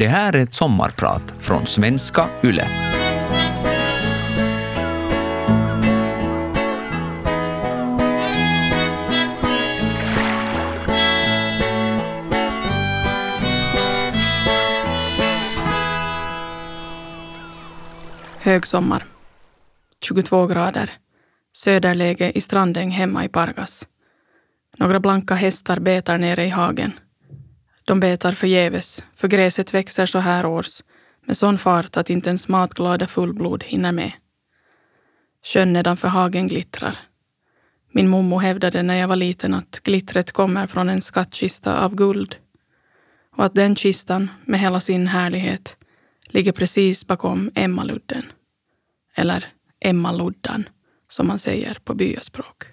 Det här är ett sommarprat från svenska YLE. Högsommar. 22 grader. Söderläge i Strandäng hemma i Pargas. Några blanka hästar betar nere i hagen. De betar förgäves, för gräset växer så här års med sån fart att inte ens matglada fullblod hinner med. Sjön nedanför hagen glittrar. Min mommo hävdade när jag var liten att glittret kommer från en skattkista av guld och att den kistan med hela sin härlighet ligger precis bakom Emmaludden. Eller Emmaluddan, som man säger på byaspråk.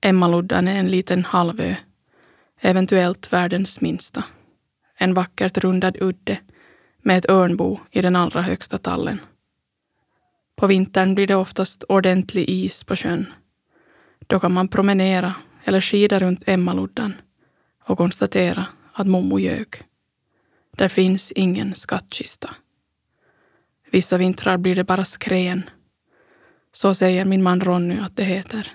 Emmaluddan är en liten halvö, eventuellt världens minsta. En vackert rundad udde med ett örnbo i den allra högsta tallen. På vintern blir det oftast ordentlig is på sjön. Då kan man promenera eller skida runt Emmaluddan och konstatera att mommo ljög. Där finns ingen skattkista. Vissa vintrar blir det bara skrän. Så säger min man Ronny att det heter.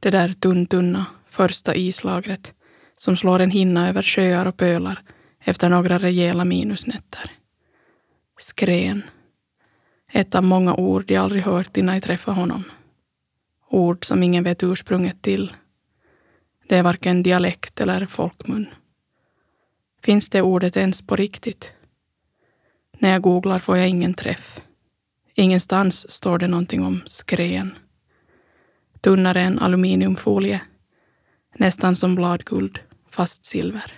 Det där tunn-tunna första islagret som slår en hinna över sjöar och pölar efter några rejäla minusnätter. Skrän. Ett av många ord jag aldrig hört innan jag träffade honom. Ord som ingen vet ursprunget till. Det är varken dialekt eller folkmun. Finns det ordet ens på riktigt? När jag googlar får jag ingen träff. Ingenstans står det någonting om skrän. Tunnare än aluminiumfolie. Nästan som bladguld, fast silver.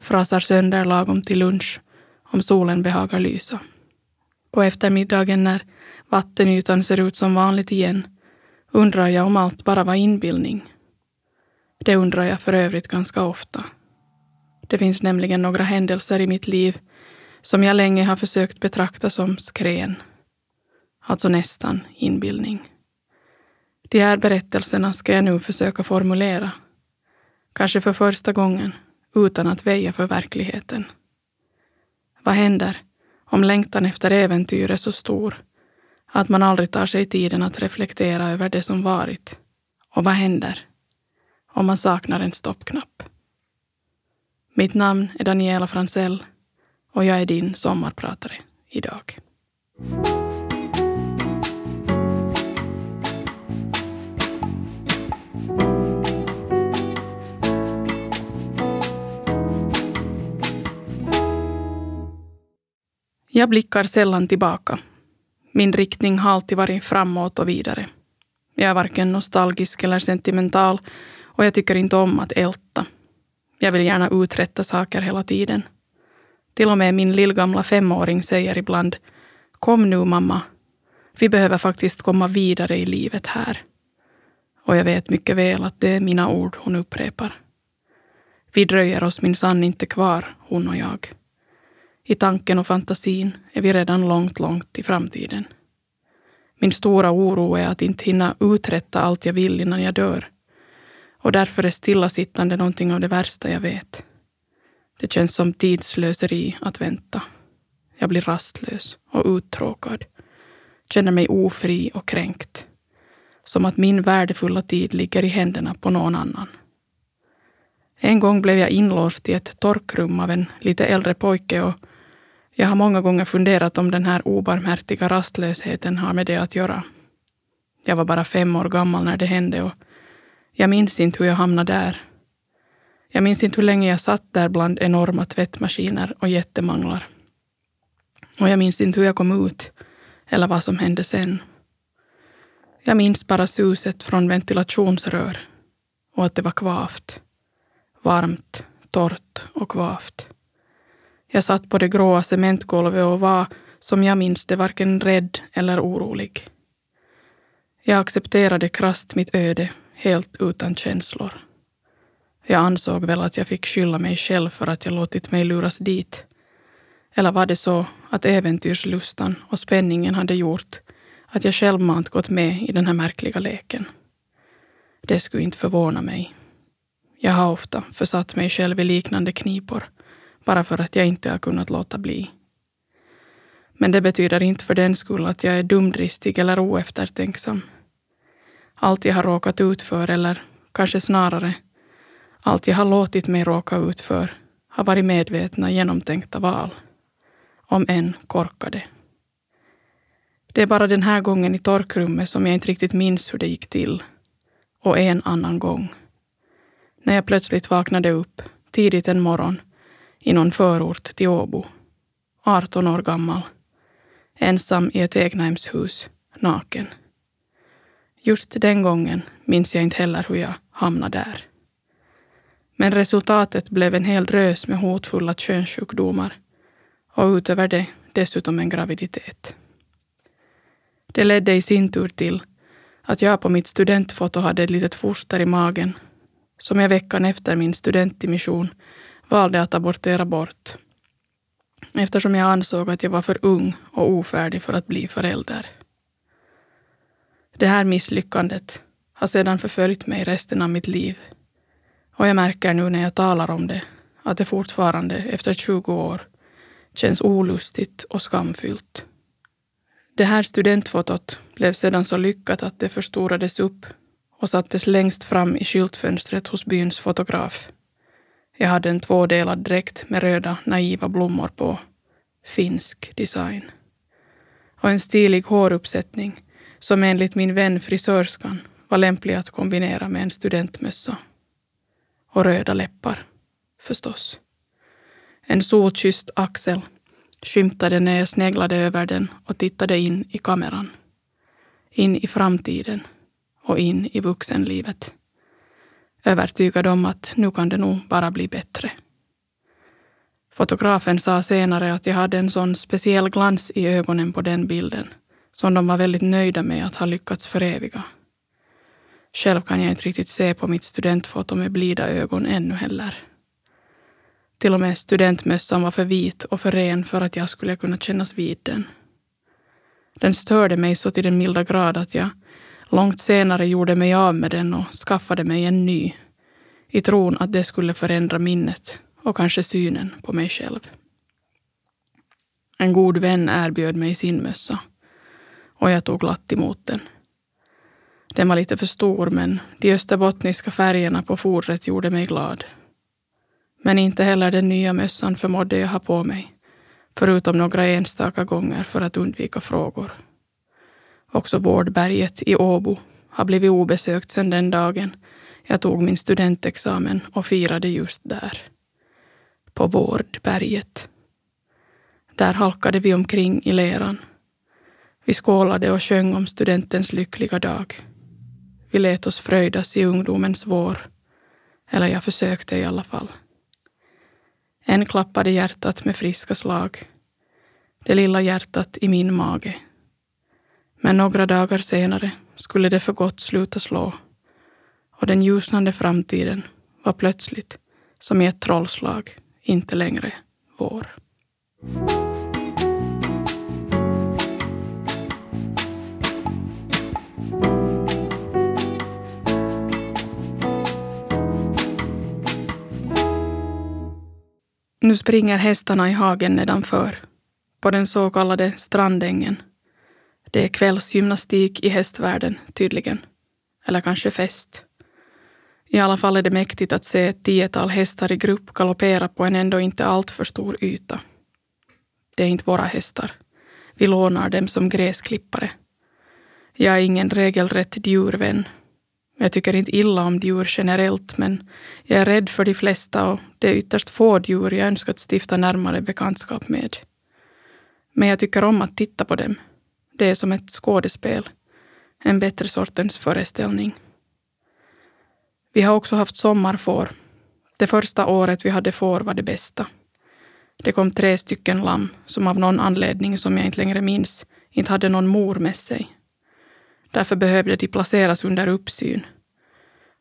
Frasar sönder lagom till lunch om solen behagar lysa. På eftermiddagen när vattenytan ser ut som vanligt igen undrar jag om allt bara var inbildning. Det undrar jag för övrigt ganska ofta. Det finns nämligen några händelser i mitt liv som jag länge har försökt betrakta som skrän. Alltså nästan inbildning. De här berättelserna ska jag nu försöka formulera. Kanske för första gången, utan att väja för verkligheten. Vad händer om längtan efter äventyr är så stor att man aldrig tar sig tiden att reflektera över det som varit? Och vad händer om man saknar en stoppknapp? Mitt namn är Daniela Fransell och jag är din sommarpratare idag. Jag blickar sällan tillbaka. Min riktning har alltid varit framåt och vidare. Jag är varken nostalgisk eller sentimental och jag tycker inte om att älta. Jag vill gärna uträtta saker hela tiden. Till och med min lillgamla femåring säger ibland Kom nu mamma. Vi behöver faktiskt komma vidare i livet här. Och jag vet mycket väl att det är mina ord hon upprepar. Vi dröjer oss minsann inte kvar, hon och jag. I tanken och fantasin är vi redan långt, långt i framtiden. Min stora oro är att inte hinna uträtta allt jag vill innan jag dör. Och därför är stillasittande någonting av det värsta jag vet. Det känns som tidslöseri att vänta. Jag blir rastlös och uttråkad. Känner mig ofri och kränkt. Som att min värdefulla tid ligger i händerna på någon annan. En gång blev jag inlåst i ett torkrum av en lite äldre pojke och jag har många gånger funderat om den här obarmhärtiga rastlösheten har med det att göra. Jag var bara fem år gammal när det hände och jag minns inte hur jag hamnade där. Jag minns inte hur länge jag satt där bland enorma tvättmaskiner och jättemanglar. Och jag minns inte hur jag kom ut eller vad som hände sen. Jag minns bara suset från ventilationsrör och att det var kvavt. Varmt, torrt och kvavt. Jag satt på det gråa cementgolvet och var, som jag minns det, varken rädd eller orolig. Jag accepterade krasst mitt öde, helt utan känslor. Jag ansåg väl att jag fick skylla mig själv för att jag låtit mig luras dit. Eller var det så att äventyrslustan och spänningen hade gjort att jag självmant gått med i den här märkliga leken? Det skulle inte förvåna mig. Jag har ofta försatt mig själv i liknande knipor bara för att jag inte har kunnat låta bli. Men det betyder inte för den skull att jag är dumdristig eller oeftertänksam. Allt jag har råkat ut för, eller kanske snarare allt jag har låtit mig råka ut för, har varit medvetna, genomtänkta val. Om än korkade. Det är bara den här gången i torkrummet som jag inte riktigt minns hur det gick till. Och en annan gång. När jag plötsligt vaknade upp, tidigt en morgon, i någon förort till Åbo. 18 år gammal. Ensam i ett egnahemshus, naken. Just den gången minns jag inte heller hur jag hamnade där. Men resultatet blev en hel drös med hotfulla könssjukdomar och utöver det dessutom en graviditet. Det ledde i sin tur till att jag på mitt studentfoto hade ett litet foster i magen som jag veckan efter min studentdimission valde att abortera bort eftersom jag ansåg att jag var för ung och ofärdig för att bli förälder. Det här misslyckandet har sedan förföljt mig resten av mitt liv och jag märker nu när jag talar om det att det fortfarande efter 20 år känns olustigt och skamfyllt. Det här studentfotot blev sedan så lyckat att det förstorades upp och sattes längst fram i skyltfönstret hos byns fotograf. Jag hade en tvådelad dräkt med röda naiva blommor på. Finsk design. Och en stilig håruppsättning som enligt min vän frisörskan var lämplig att kombinera med en studentmössa. Och röda läppar, förstås. En solkysst axel skymtade när jag sneglade över den och tittade in i kameran. In i framtiden och in i vuxenlivet. Övertygad om att nu kan det nog bara bli bättre. Fotografen sa senare att jag hade en sån speciell glans i ögonen på den bilden som de var väldigt nöjda med att ha lyckats föreviga. Själv kan jag inte riktigt se på mitt studentfoto med blida ögon ännu heller. Till och med studentmössan var för vit och för ren för att jag skulle kunna kännas vid den. Den störde mig så till den milda grad att jag långt senare gjorde mig av med den och skaffade mig en ny i tron att det skulle förändra minnet och kanske synen på mig själv. En god vän erbjöd mig sin mössa och jag tog glatt emot den. Den var lite för stor men de österbottniska färgerna på fodret gjorde mig glad. Men inte heller den nya mössan förmådde jag ha på mig, förutom några enstaka gånger för att undvika frågor. Också Vårdberget i Åbo har blivit obesökt sedan den dagen jag tog min studentexamen och firade just där. På Vårdberget. Där halkade vi omkring i leran. Vi skålade och sjöng om studentens lyckliga dag. Vi lät oss fröjdas i ungdomens vår. Eller jag försökte i alla fall. En klappade hjärtat med friska slag. Det lilla hjärtat i min mage. Men några dagar senare skulle det för gott sluta slå och den ljusnande framtiden var plötsligt, som i ett trollslag, inte längre vår. Nu springer hästarna i hagen nedanför, på den så kallade strandängen. Det är kvällsgymnastik i hästvärlden, tydligen. Eller kanske fest. I alla fall är det mäktigt att se ett tiotal hästar i grupp galoppera på en ändå inte alltför stor yta. Det är inte våra hästar. Vi lånar dem som gräsklippare. Jag är ingen regelrätt djurvän jag tycker inte illa om djur generellt, men jag är rädd för de flesta och det är ytterst få djur jag önskat stifta närmare bekantskap med. Men jag tycker om att titta på dem. Det är som ett skådespel. En bättre sortens föreställning. Vi har också haft sommarfår. Det första året vi hade får var det bästa. Det kom tre stycken lamm som av någon anledning som jag inte längre minns inte hade någon mor med sig. Därför behövde de placeras under uppsyn.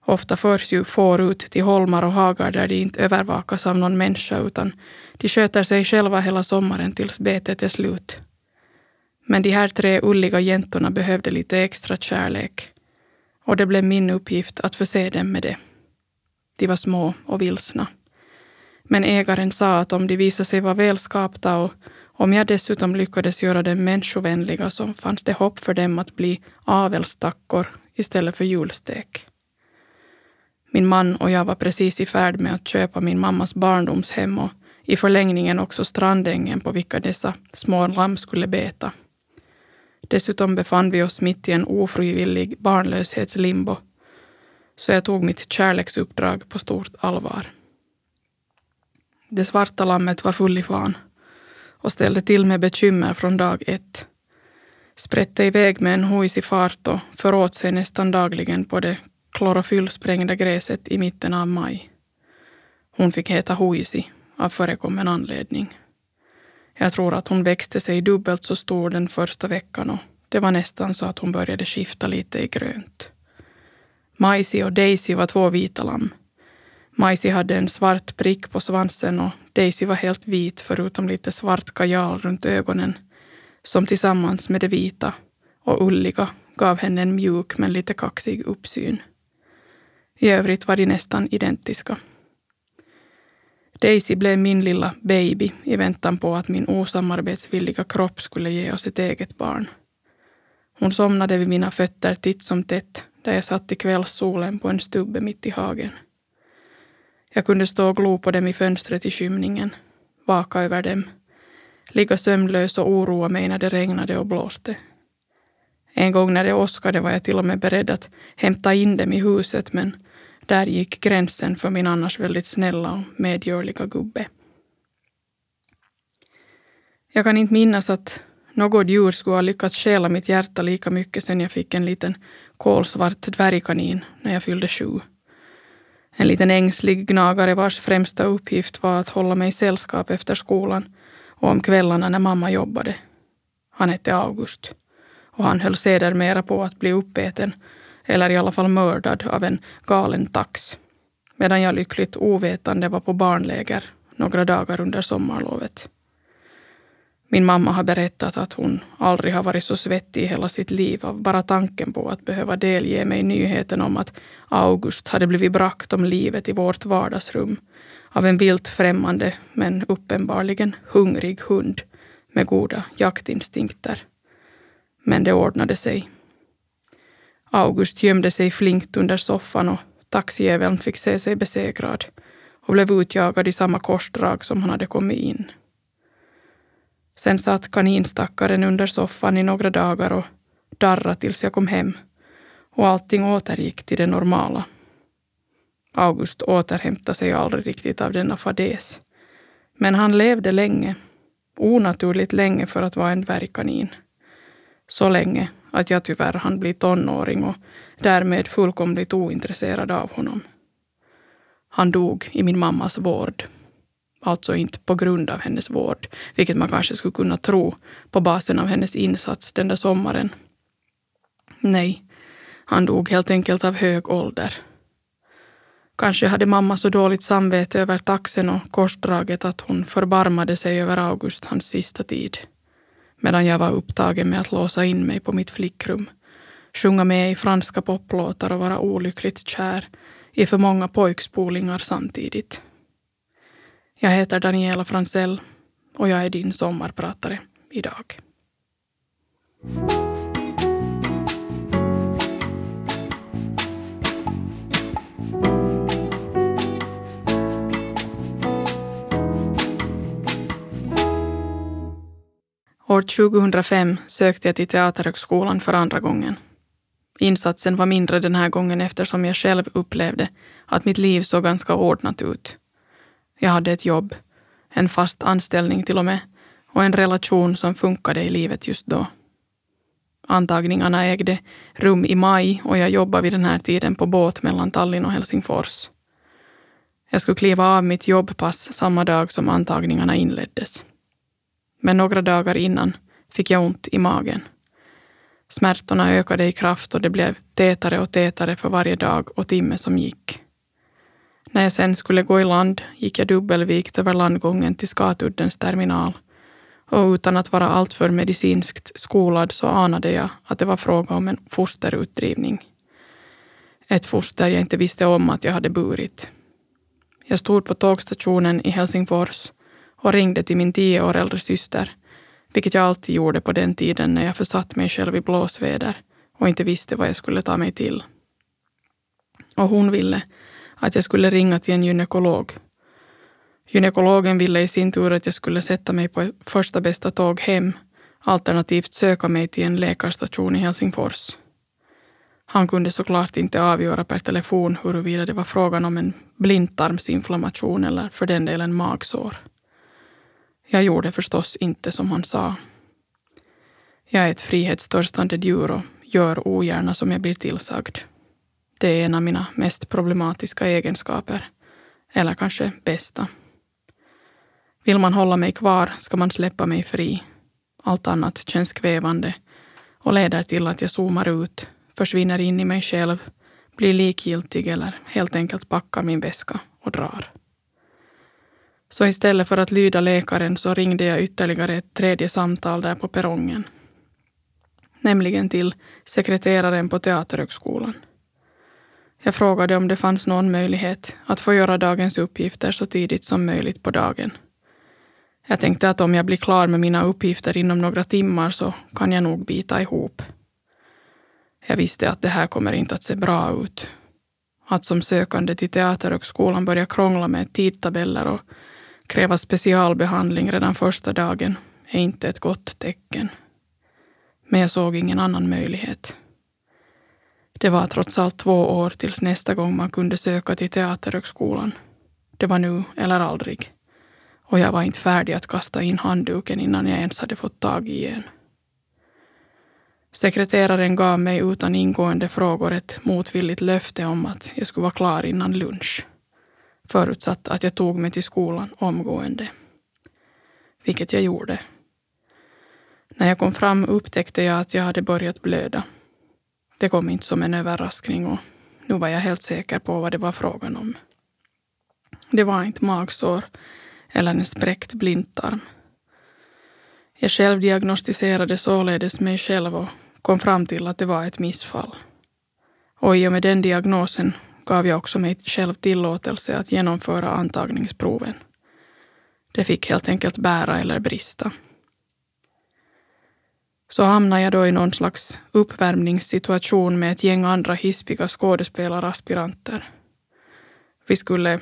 Ofta förs ju får ut till holmar och hagar där de inte övervakas av någon människa utan de sköter sig själva hela sommaren tills betet är slut. Men de här tre ulliga jäntorna behövde lite extra kärlek och det blev min uppgift att förse dem med det. De var små och vilsna. Men ägaren sa att om de visade sig vara välskapta och om jag dessutom lyckades göra dem människovänliga så fanns det hopp för dem att bli avelstackor istället för julstek. Min man och jag var precis i färd med att köpa min mammas barndomshem och i förlängningen också strandängen på vilka dessa små lamm skulle beta. Dessutom befann vi oss mitt i en ofrivillig barnlöshetslimbo, så jag tog mitt kärleksuppdrag på stort allvar. Det svarta lammet var full i fan och ställde till med bekymmer från dag ett. Sprätte iväg med en hojsig fart och föråt sig nästan dagligen på det klorofyllsprängda gräset i mitten av maj. Hon fick heta Hoisi av förekommen anledning. Jag tror att hon växte sig dubbelt så stor den första veckan och det var nästan så att hon började skifta lite i grönt. Majsi och Daisy var två vita lamm. Majsi hade en svart prick på svansen och Daisy var helt vit förutom lite svart kajal runt ögonen som tillsammans med det vita och ulliga gav henne en mjuk men lite kaxig uppsyn. I övrigt var de nästan identiska. Daisy blev min lilla baby i väntan på att min osamarbetsvilliga kropp skulle ge oss ett eget barn. Hon somnade vid mina fötter titt som tätt där jag satt i kvällssolen på en stubbe mitt i hagen. Jag kunde stå och glo på dem i fönstret i skymningen, vaka över dem, ligga sömnlös och oroa mig när det regnade och blåste. En gång när det åskade var jag till och med beredd att hämta in dem i huset, men där gick gränsen för min annars väldigt snälla och medgörliga gubbe. Jag kan inte minnas att något djur skulle ha lyckats stjäla mitt hjärta lika mycket sen jag fick en liten kolsvart dvärgkanin när jag fyllde sju. En liten ängslig gnagare vars främsta uppgift var att hålla mig sällskap efter skolan och om kvällarna när mamma jobbade. Han hette August och han höll sedermera på att bli uppäten eller i alla fall mördad av en galen tax, medan jag lyckligt ovetande var på barnläger några dagar under sommarlovet. Min mamma har berättat att hon aldrig har varit så svettig i hela sitt liv av bara tanken på att behöva delge mig nyheten om att August hade blivit brakt om livet i vårt vardagsrum av en vilt främmande men uppenbarligen hungrig hund med goda jaktinstinkter. Men det ordnade sig. August gömde sig flinkt under soffan och taxijäveln fick se sig besegrad och blev utjagad i samma korsdrag som han hade kommit in. Sen satt kaninstackaren under soffan i några dagar och darrade tills jag kom hem och allting återgick till det normala. August återhämtade sig aldrig riktigt av denna fadäs. Men han levde länge, onaturligt länge för att vara en dvärgkanin. Så länge att jag tyvärr hann bli tonåring och därmed fullkomligt ointresserad av honom. Han dog i min mammas vård. Alltså inte på grund av hennes vård, vilket man kanske skulle kunna tro på basen av hennes insats den där sommaren. Nej, han dog helt enkelt av hög ålder. Kanske hade mamma så dåligt samvete över taxen och korsdraget att hon förbarmade sig över August hans sista tid medan jag var upptagen med att låsa in mig på mitt flickrum, sjunga med i franska poplåtar och vara olyckligt kär i för många pojkspolingar samtidigt. Jag heter Daniela Fransell och jag är din sommarpratare idag. År 2005 sökte jag till Teaterhögskolan för andra gången. Insatsen var mindre den här gången eftersom jag själv upplevde att mitt liv såg ganska ordnat ut. Jag hade ett jobb, en fast anställning till och med, och en relation som funkade i livet just då. Antagningarna ägde rum i maj och jag jobbade vid den här tiden på båt mellan Tallinn och Helsingfors. Jag skulle kliva av mitt jobbpass samma dag som antagningarna inleddes. Men några dagar innan fick jag ont i magen. Smärtorna ökade i kraft och det blev tätare och tätare för varje dag och timme som gick. När jag sen skulle gå i land gick jag dubbelvikt över landgången till Skatuddens terminal och utan att vara alltför medicinskt skolad så anade jag att det var fråga om en fosterutdrivning. Ett foster jag inte visste om att jag hade burit. Jag stod på tågstationen i Helsingfors och ringde till min tio år äldre syster, vilket jag alltid gjorde på den tiden när jag försatt mig själv i blåsväder och inte visste vad jag skulle ta mig till. Och hon ville att jag skulle ringa till en gynekolog. Gynekologen ville i sin tur att jag skulle sätta mig på första bästa tåg hem, alternativt söka mig till en läkarstation i Helsingfors. Han kunde såklart inte avgöra per telefon huruvida det var frågan om en blindtarmsinflammation eller för den delen magsår. Jag gjorde förstås inte som han sa. Jag är ett frihetstörstande djur och gör ogärna som jag blir tillsagd. Det är en av mina mest problematiska egenskaper. Eller kanske bästa. Vill man hålla mig kvar ska man släppa mig fri. Allt annat känns kvävande och leder till att jag zoomar ut, försvinner in i mig själv, blir likgiltig eller helt enkelt packar min väska och drar. Så istället för att lyda läkaren så ringde jag ytterligare ett tredje samtal där på perrongen. Nämligen till sekreteraren på Teaterhögskolan. Jag frågade om det fanns någon möjlighet att få göra dagens uppgifter så tidigt som möjligt på dagen. Jag tänkte att om jag blir klar med mina uppgifter inom några timmar så kan jag nog bita ihop. Jag visste att det här kommer inte att se bra ut. Att som sökande till Teaterhögskolan börja krångla med tidtabeller och kräva specialbehandling redan första dagen är inte ett gott tecken. Men jag såg ingen annan möjlighet. Det var trots allt två år tills nästa gång man kunde söka till Teaterhögskolan. Det var nu eller aldrig. Och jag var inte färdig att kasta in handduken innan jag ens hade fått tag i en. Sekreteraren gav mig utan ingående frågor ett motvilligt löfte om att jag skulle vara klar innan lunch. Förutsatt att jag tog mig till skolan omgående. Vilket jag gjorde. När jag kom fram upptäckte jag att jag hade börjat blöda. Det kom inte som en överraskning och nu var jag helt säker på vad det var frågan om. Det var inte magsår eller en spräckt blindtarm. Jag själv diagnostiserade således mig själv och kom fram till att det var ett missfall. Och i och med den diagnosen gav jag också mig själv tillåtelse att genomföra antagningsproven. Det fick helt enkelt bära eller brista. Så hamnade jag då i någon slags uppvärmningssituation med ett gäng andra hispiga skådespelaraspiranter. Vi skulle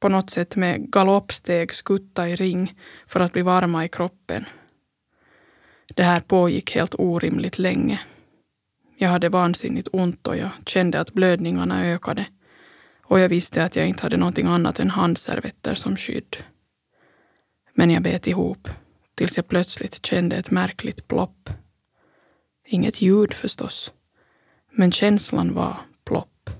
på något sätt med galoppsteg skutta i ring för att bli varma i kroppen. Det här pågick helt orimligt länge. Jag hade vansinnigt ont och jag kände att blödningarna ökade. Och jag visste att jag inte hade någonting annat än handservetter som skydd. Men jag bet ihop tills jag plötsligt kände ett märkligt plopp. Inget ljud förstås, men känslan var plopp.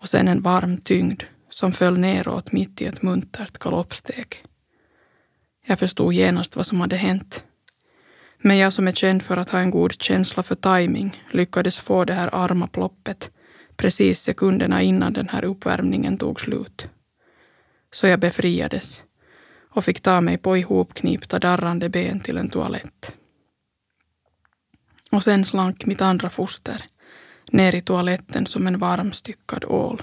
Och sen en varm tyngd som föll neråt mitt i ett muntert galoppsteg. Jag förstod genast vad som hade hänt. Men jag som är känd för att ha en god känsla för timing lyckades få det här arma ploppet precis sekunderna innan den här uppvärmningen tog slut. Så jag befriades och fick ta mig på ihopknipta darrande ben till en toalett. Och sen slank mitt andra foster ner i toaletten som en varmstyckad ål.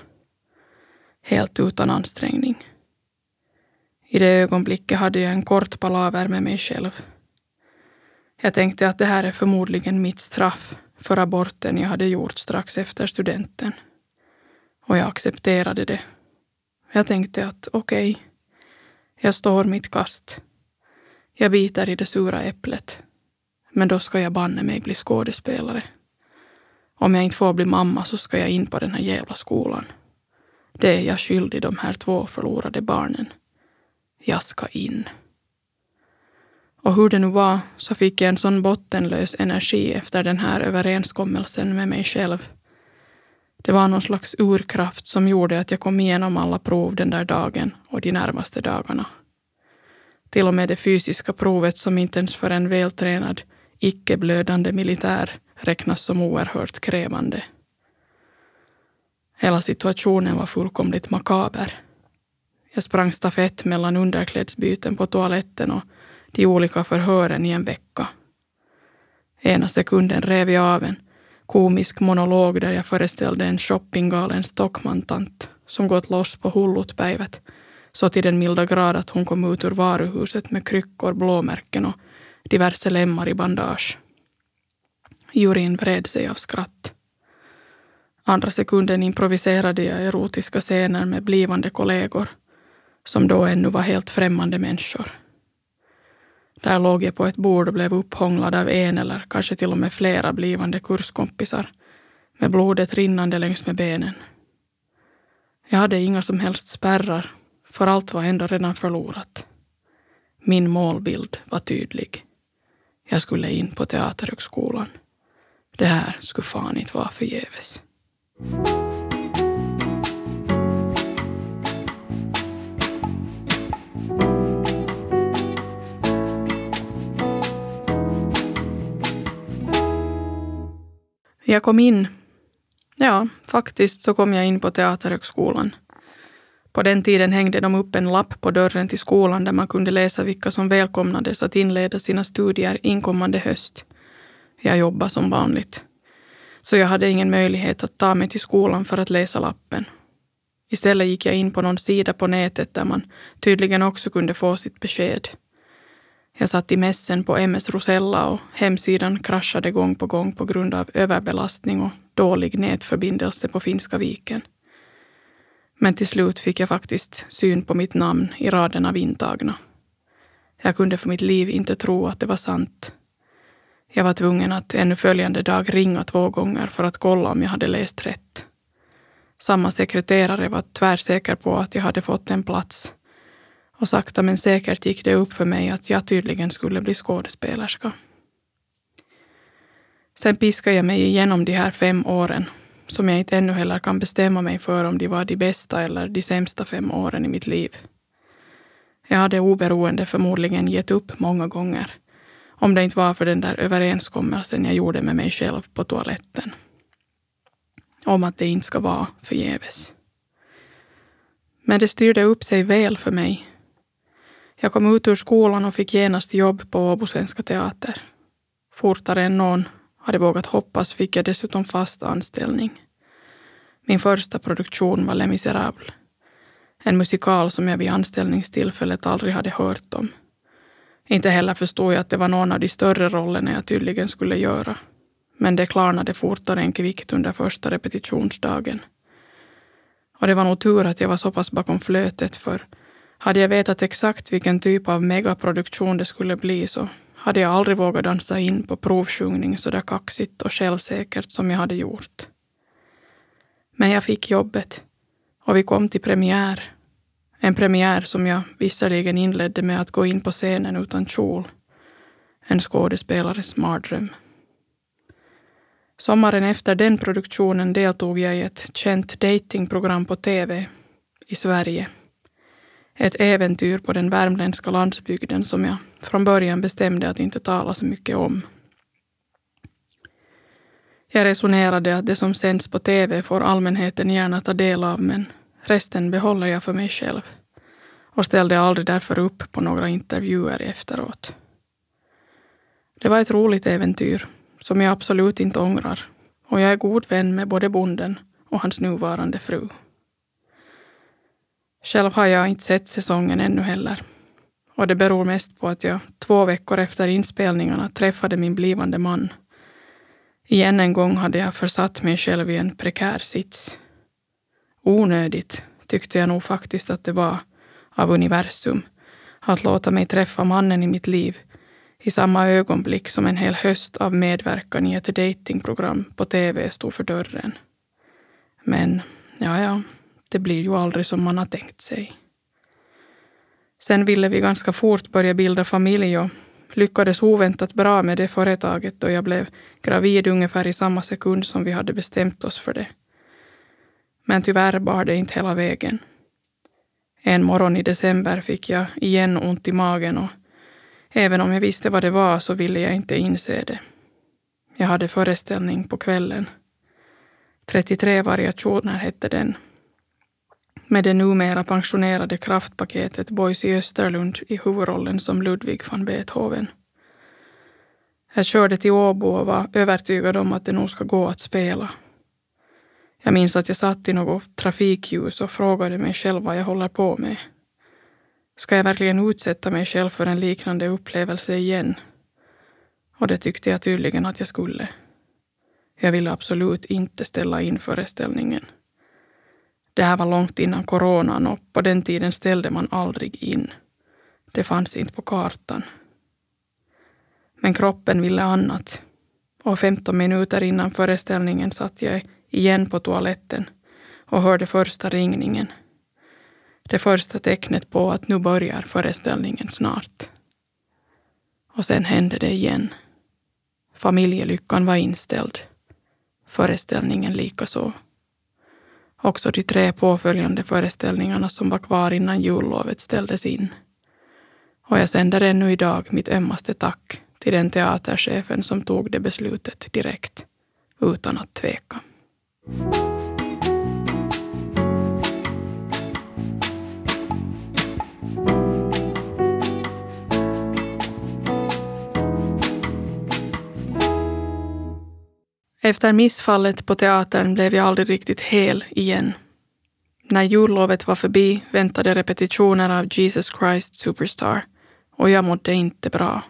Helt utan ansträngning. I det ögonblicket hade jag en kort palaver med mig själv. Jag tänkte att det här är förmodligen mitt straff för aborten jag hade gjort strax efter studenten. Och jag accepterade det. Jag tänkte att okej, okay, jag står mitt kast. Jag biter i det sura äpplet. Men då ska jag banne mig bli skådespelare. Om jag inte får bli mamma så ska jag in på den här jävla skolan. Det är jag skyldig de här två förlorade barnen. Jag ska in. Och hur det nu var så fick jag en sån bottenlös energi efter den här överenskommelsen med mig själv. Det var någon slags urkraft som gjorde att jag kom igenom alla prov den där dagen och de närmaste dagarna. Till och med det fysiska provet som inte ens för en vältränad, icke-blödande militär räknas som oerhört krävande. Hela situationen var fullkomligt makaber. Jag sprang stafett mellan underklädsbyten på toaletten och de olika förhören i en vecka. Ena sekunden rev jag av en komisk monolog där jag föreställde en shoppinggalen Stockmantant som gått loss på hullutpäivät, så till den milda grad att hon kom ut ur varuhuset med kryckor, blåmärken och diverse lemmar i bandage. Juryn vred sig av skratt. Andra sekunden improviserade jag erotiska scener med blivande kollegor, som då ännu var helt främmande människor. Där låg jag på ett bord och blev upphånglad av en eller kanske till och med flera blivande kurskompisar med blodet rinnande längs med benen. Jag hade inga som helst spärrar, för allt var ändå redan förlorat. Min målbild var tydlig. Jag skulle in på Teaterhögskolan. Det här skulle fan inte vara förgäves. Jag kom in. Ja, faktiskt så kom jag in på Teaterhögskolan. På den tiden hängde de upp en lapp på dörren till skolan där man kunde läsa vilka som välkomnades att inleda sina studier inkommande höst. Jag jobbade som vanligt. Så jag hade ingen möjlighet att ta mig till skolan för att läsa lappen. Istället gick jag in på någon sida på nätet där man tydligen också kunde få sitt besked. Jag satt i mässen på MS Rosella och hemsidan kraschade gång på gång på grund av överbelastning och dålig nätförbindelse på Finska viken. Men till slut fick jag faktiskt syn på mitt namn i raden av intagna. Jag kunde för mitt liv inte tro att det var sant. Jag var tvungen att ännu följande dag ringa två gånger för att kolla om jag hade läst rätt. Samma sekreterare var tvärsäker på att jag hade fått en plats och sakta men säkert gick det upp för mig att jag tydligen skulle bli skådespelerska. Sen piskade jag mig igenom de här fem åren, som jag inte ännu heller kan bestämma mig för om de var de bästa eller de sämsta fem åren i mitt liv. Jag hade oberoende förmodligen gett upp många gånger, om det inte var för den där överenskommelsen jag gjorde med mig själv på toaletten. Om att det inte ska vara förgäves. Men det styrde upp sig väl för mig jag kom ut ur skolan och fick genast jobb på Åbo Svenska Teater. Fortare än någon hade vågat hoppas fick jag dessutom fast anställning. Min första produktion var Les Misérables. En musikal som jag vid anställningstillfället aldrig hade hört om. Inte heller förstod jag att det var någon av de större rollerna jag tydligen skulle göra. Men det klarnade fortare än kvickt under första repetitionsdagen. Och det var nog tur att jag var så pass bakom flötet för hade jag vetat exakt vilken typ av megaproduktion det skulle bli så hade jag aldrig vågat dansa in på provsjungning så där kaxigt och självsäkert som jag hade gjort. Men jag fick jobbet och vi kom till premiär. En premiär som jag visserligen inledde med att gå in på scenen utan kjol. En skådespelares mardröm. Sommaren efter den produktionen deltog jag i ett känt datingprogram på TV i Sverige ett äventyr på den värmländska landsbygden som jag från början bestämde att inte tala så mycket om. Jag resonerade att det som sänds på TV får allmänheten gärna ta del av, men resten behåller jag för mig själv och ställde aldrig därför upp på några intervjuer efteråt. Det var ett roligt äventyr som jag absolut inte ångrar och jag är god vän med både bonden och hans nuvarande fru. Själv har jag inte sett säsongen ännu heller. Och det beror mest på att jag två veckor efter inspelningarna träffade min blivande man. Igen en gång hade jag försatt mig själv i en prekär sits. Onödigt tyckte jag nog faktiskt att det var av universum att låta mig träffa mannen i mitt liv i samma ögonblick som en hel höst av medverkan i ett datingprogram på TV stod för dörren. Men, ja, ja, det blir ju aldrig som man har tänkt sig. Sen ville vi ganska fort börja bilda familj och lyckades oväntat bra med det företaget då jag blev gravid ungefär i samma sekund som vi hade bestämt oss för det. Men tyvärr bar det inte hela vägen. En morgon i december fick jag igen ont i magen och även om jag visste vad det var så ville jag inte inse det. Jag hade föreställning på kvällen. 33 variationer hette den med det numera pensionerade kraftpaketet Boise Österlund i huvudrollen som Ludwig van Beethoven. Jag körde till Åbo och var övertygad om att det nog ska gå att spela. Jag minns att jag satt i något trafikljus och frågade mig själv vad jag håller på med. Ska jag verkligen utsätta mig själv för en liknande upplevelse igen? Och det tyckte jag tydligen att jag skulle. Jag ville absolut inte ställa in föreställningen. Det här var långt innan coronan och på den tiden ställde man aldrig in. Det fanns inte på kartan. Men kroppen ville annat. Och 15 minuter innan föreställningen satt jag igen på toaletten och hörde första ringningen. Det första tecknet på att nu börjar föreställningen snart. Och sen hände det igen. Familjelyckan var inställd. Föreställningen likaså. Också de tre påföljande föreställningarna som var kvar innan jullovet ställdes in. Och jag sänder ännu idag mitt ömmaste tack till den teaterchefen som tog det beslutet direkt, utan att tveka. Efter missfallet på teatern blev jag aldrig riktigt hel igen. När jullovet var förbi väntade repetitioner av Jesus Christ Superstar och jag mådde inte bra.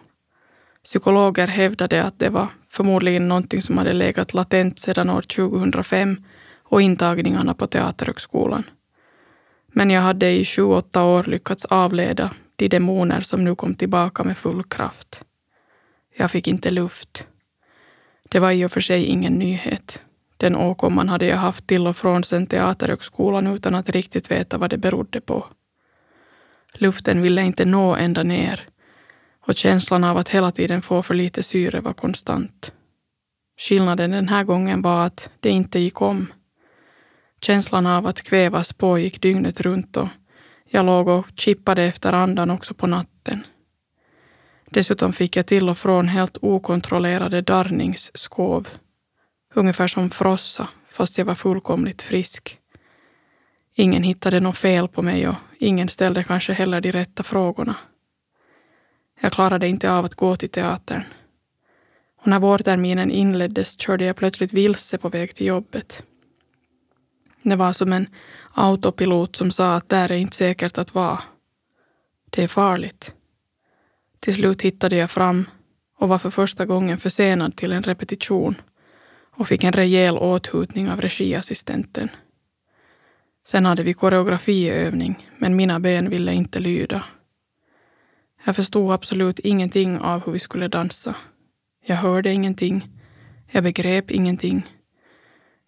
Psykologer hävdade att det var förmodligen någonting som hade legat latent sedan år 2005 och intagningarna på Teaterhögskolan. Men jag hade i sju, åtta år lyckats avleda de demoner som nu kom tillbaka med full kraft. Jag fick inte luft. Det var i och för sig ingen nyhet. Den åkomman hade jag haft till och från sen Teaterhögskolan utan att riktigt veta vad det berodde på. Luften ville inte nå ända ner och känslan av att hela tiden få för lite syre var konstant. Skillnaden den här gången var att det inte gick om. Känslan av att kvävas pågick dygnet runt och jag låg och chippade efter andan också på natten. Dessutom fick jag till och från helt okontrollerade darrningsskov. Ungefär som frossa, fast jag var fullkomligt frisk. Ingen hittade något fel på mig och ingen ställde kanske heller de rätta frågorna. Jag klarade inte av att gå till teatern. Och när vårterminen inleddes körde jag plötsligt vilse på väg till jobbet. Det var som en autopilot som sa att där är inte säkert att vara. Det är farligt. Till slut hittade jag fram och var för första gången försenad till en repetition och fick en rejäl åthutning av regiassistenten. Sen hade vi koreografiövning, men mina ben ville inte lyda. Jag förstod absolut ingenting av hur vi skulle dansa. Jag hörde ingenting. Jag begrep ingenting.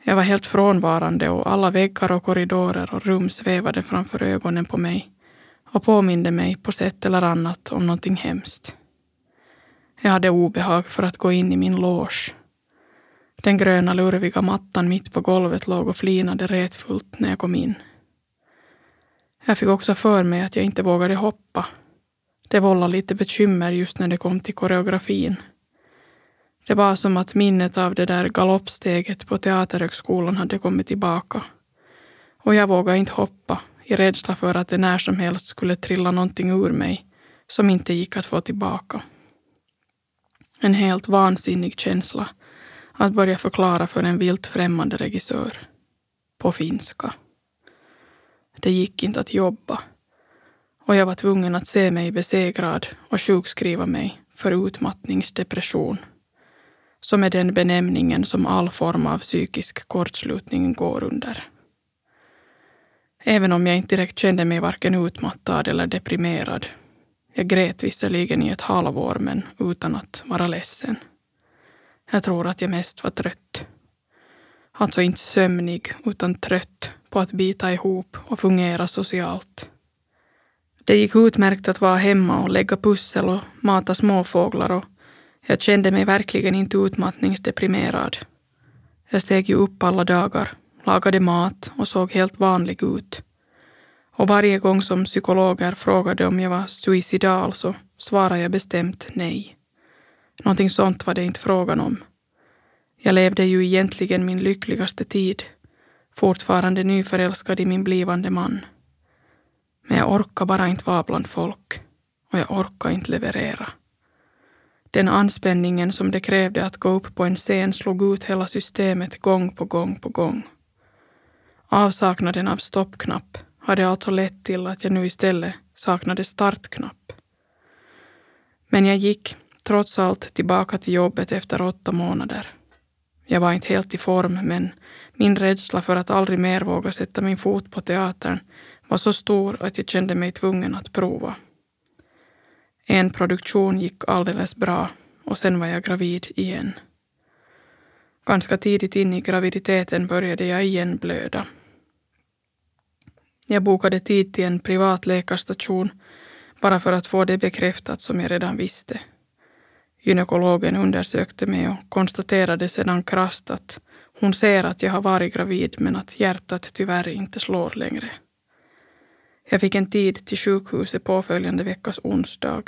Jag var helt frånvarande och alla väggar och korridorer och rum svävade framför ögonen på mig och påminde mig på sätt eller annat om någonting hemskt. Jag hade obehag för att gå in i min loge. Den gröna lurviga mattan mitt på golvet låg och flinade retfullt när jag kom in. Jag fick också för mig att jag inte vågade hoppa. Det vållade lite bekymmer just när det kom till koreografin. Det var som att minnet av det där galoppsteget på Teaterhögskolan hade kommit tillbaka. Och jag vågade inte hoppa i rädsla för att det när som helst skulle trilla någonting ur mig som inte gick att få tillbaka. En helt vansinnig känsla att börja förklara för en vilt främmande regissör. På finska. Det gick inte att jobba. Och jag var tvungen att se mig besegrad och sjukskriva mig för utmattningsdepression. Som är den benämningen som all form av psykisk kortslutning går under. Även om jag inte direkt kände mig varken utmattad eller deprimerad. Jag grät visserligen i ett halvår, men utan att vara ledsen. Jag tror att jag mest var trött. Alltså inte sömnig, utan trött på att bita ihop och fungera socialt. Det gick utmärkt att vara hemma och lägga pussel och mata småfåglar och jag kände mig verkligen inte utmattningsdeprimerad. Jag steg ju upp alla dagar, lagade mat och såg helt vanlig ut. Och varje gång som psykologer frågade om jag var suicidal så svarade jag bestämt nej. Någonting sånt var det inte frågan om. Jag levde ju egentligen min lyckligaste tid, fortfarande nyförälskad i min blivande man. Men jag orkar bara inte vara bland folk och jag orkar inte leverera. Den anspänningen som det krävde att gå upp på en scen slog ut hela systemet gång på gång på gång. Avsaknaden av stoppknapp hade alltså lett till att jag nu istället saknade startknapp. Men jag gick trots allt tillbaka till jobbet efter åtta månader. Jag var inte helt i form, men min rädsla för att aldrig mer våga sätta min fot på teatern var så stor att jag kände mig tvungen att prova. En produktion gick alldeles bra och sen var jag gravid igen. Ganska tidigt in i graviditeten började jag igen blöda. Jag bokade tid till en privat läkarstation bara för att få det bekräftat som jag redan visste. Gynekologen undersökte mig och konstaterade sedan krasst att hon ser att jag har varit gravid men att hjärtat tyvärr inte slår längre. Jag fick en tid till sjukhuset påföljande veckas onsdag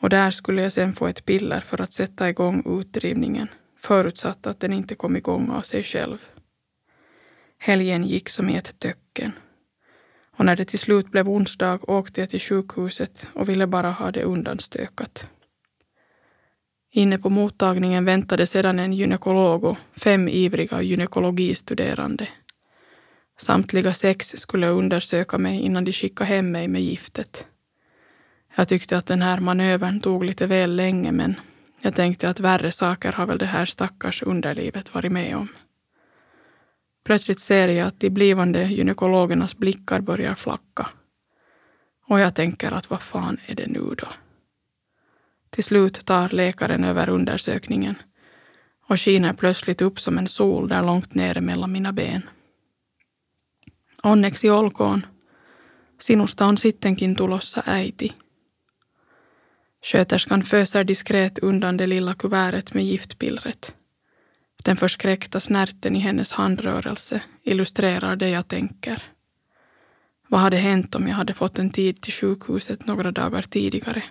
och där skulle jag sen få ett piller för att sätta igång utdrivningen förutsatt att den inte kom igång av sig själv. Helgen gick som i ett töcken. Och när det till slut blev onsdag åkte jag till sjukhuset och ville bara ha det undanstökat. Inne på mottagningen väntade sedan en gynekolog och fem ivriga gynekologistuderande. Samtliga sex skulle undersöka mig innan de skickade hem mig med giftet. Jag tyckte att den här manövern tog lite väl länge men jag tänkte att värre saker har väl det här stackars underlivet varit med om. Plötsligt ser jag att de blivande gynekologernas blickar börjar flacka. Och jag tänker att vad fan är det nu då? Till slut tar läkaren över undersökningen och skiner plötsligt upp som en sol där långt nere mellan mina ben. Onneksi olkoon. Sinusta on sittenkin tulossa äiti. Sköterskan föser diskret undan det lilla kuvertet med giftpillret. Den förskräckta snärten i hennes handrörelse illustrerar det jag tänker. Vad hade hänt om jag hade fått en tid till sjukhuset några dagar tidigare?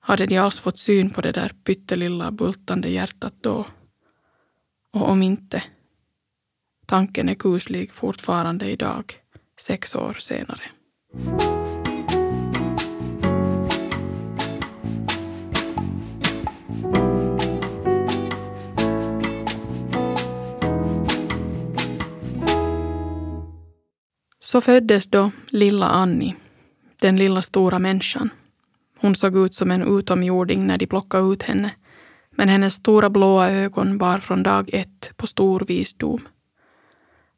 Hade de alls fått syn på det där pyttelilla bultande hjärtat då? Och om inte? Tanken är kuslig fortfarande idag, sex år senare. Så föddes då lilla Annie, den lilla stora människan. Hon såg ut som en utomjording när de plockade ut henne, men hennes stora blåa ögon bar från dag ett på stor visdom.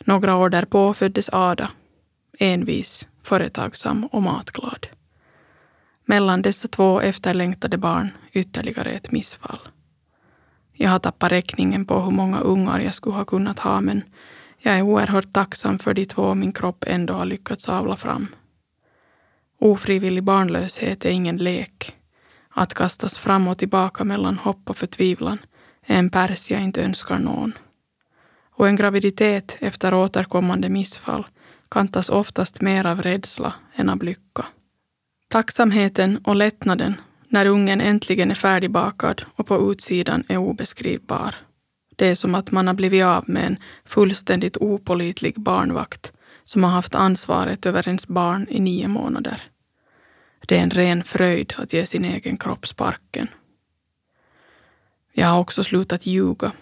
Några år därpå föddes Ada, envis, företagsam och matglad. Mellan dessa två efterlängtade barn ytterligare ett missfall. Jag har tappat räkningen på hur många ungar jag skulle ha kunnat ha, men jag är oerhört tacksam för de två min kropp ändå har lyckats avla fram. Ofrivillig barnlöshet är ingen lek. Att kastas fram och tillbaka mellan hopp och förtvivlan är en pärs jag inte önskar någon. Och en graviditet efter återkommande missfall kantas oftast mer av rädsla än av lycka. Tacksamheten och lättnaden när ungen äntligen är färdigbakad och på utsidan är obeskrivbar. Det är som att man har blivit av med en fullständigt opolitlig barnvakt som har haft ansvaret över ens barn i nio månader. Det är en ren fröjd att ge sin egen kropp sparken. Jag har också slutat ljuga.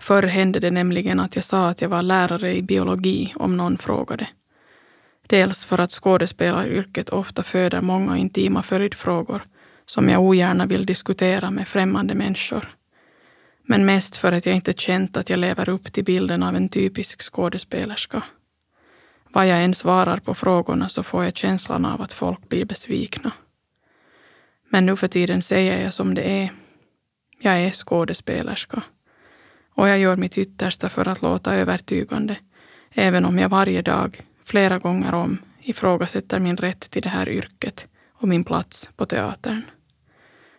Förr hände det nämligen att jag sa att jag var lärare i biologi om någon frågade. Dels för att skådespelaryrket ofta föder många intima följdfrågor som jag ogärna vill diskutera med främmande människor men mest för att jag inte känt att jag lever upp till bilden av en typisk skådespelerska. Vad jag än svarar på frågorna så får jag känslan av att folk blir besvikna. Men nu för tiden säger jag som det är. Jag är skådespelerska. Och jag gör mitt yttersta för att låta övertygande, även om jag varje dag, flera gånger om, ifrågasätter min rätt till det här yrket och min plats på teatern.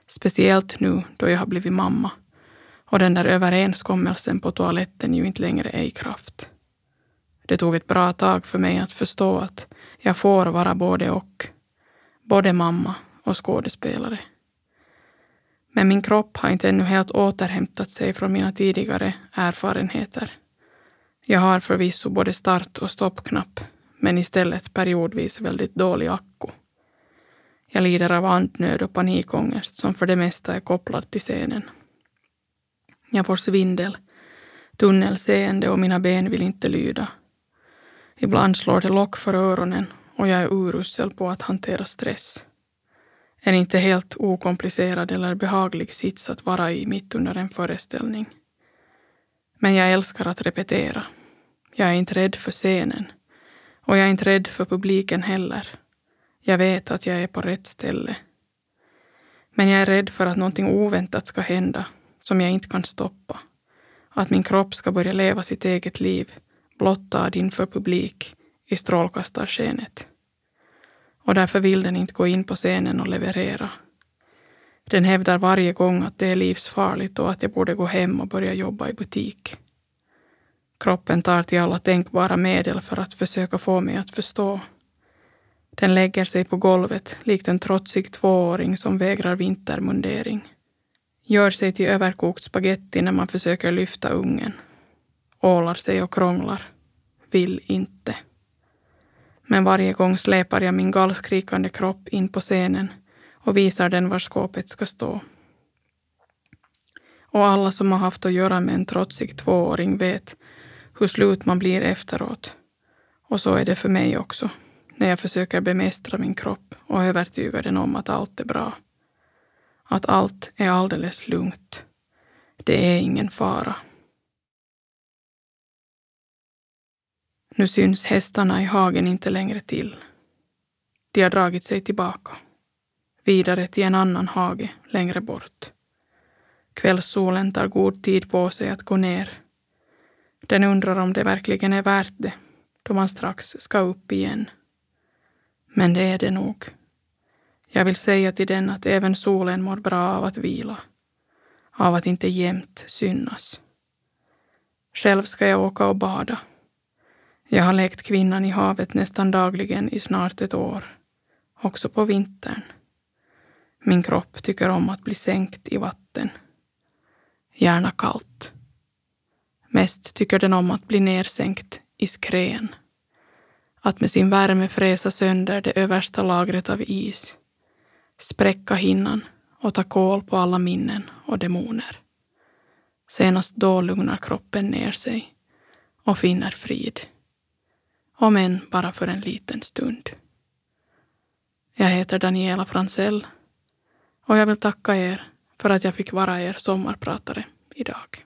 Speciellt nu då jag har blivit mamma och den där överenskommelsen på toaletten ju inte längre är i kraft. Det tog ett bra tag för mig att förstå att jag får vara både och. Både mamma och skådespelare. Men min kropp har inte ännu helt återhämtat sig från mina tidigare erfarenheter. Jag har förvisso både start och stoppknapp, men istället periodvis väldigt dålig akku. Jag lider av andnöd och panikångest som för det mesta är kopplad till scenen. Jag får svindel, tunnelseende och mina ben vill inte lyda. Ibland slår det lock för öronen och jag är urusel på att hantera stress. En inte helt okomplicerad eller behaglig sits att vara i mitt under en föreställning. Men jag älskar att repetera. Jag är inte rädd för scenen. Och jag är inte rädd för publiken heller. Jag vet att jag är på rätt ställe. Men jag är rädd för att någonting oväntat ska hända som jag inte kan stoppa. Att min kropp ska börja leva sitt eget liv blottad inför publik i strålkastarskenet. Och därför vill den inte gå in på scenen och leverera. Den hävdar varje gång att det är livsfarligt och att jag borde gå hem och börja jobba i butik. Kroppen tar till alla tänkbara medel för att försöka få mig att förstå. Den lägger sig på golvet likt en trotsig tvååring som vägrar vintermundering. Gör sig till överkokt spaghetti när man försöker lyfta ungen. Ålar sig och krånglar. Vill inte. Men varje gång släpar jag min gallskrikande kropp in på scenen och visar den var skåpet ska stå. Och alla som har haft att göra med en trotsig tvååring vet hur slut man blir efteråt. Och så är det för mig också, när jag försöker bemästra min kropp och övertyga den om att allt är bra. Att allt är alldeles lugnt. Det är ingen fara. Nu syns hästarna i hagen inte längre till. De har dragit sig tillbaka. Vidare till en annan hage längre bort. Kvällssolen tar god tid på sig att gå ner. Den undrar om det verkligen är värt det, då man strax ska upp igen. Men det är det nog. Jag vill säga till den att även solen mår bra av att vila, av att inte jämt synas. Själv ska jag åka och bada. Jag har lekt kvinnan i havet nästan dagligen i snart ett år, också på vintern. Min kropp tycker om att bli sänkt i vatten. Gärna kallt. Mest tycker den om att bli nersänkt i skrän. Att med sin värme fräsa sönder det översta lagret av is. Spräcka hinnan och ta kål på alla minnen och demoner. Senast då lugnar kroppen ner sig och finner frid. Om än bara för en liten stund. Jag heter Daniela Fransell och jag vill tacka er för att jag fick vara er sommarpratare idag.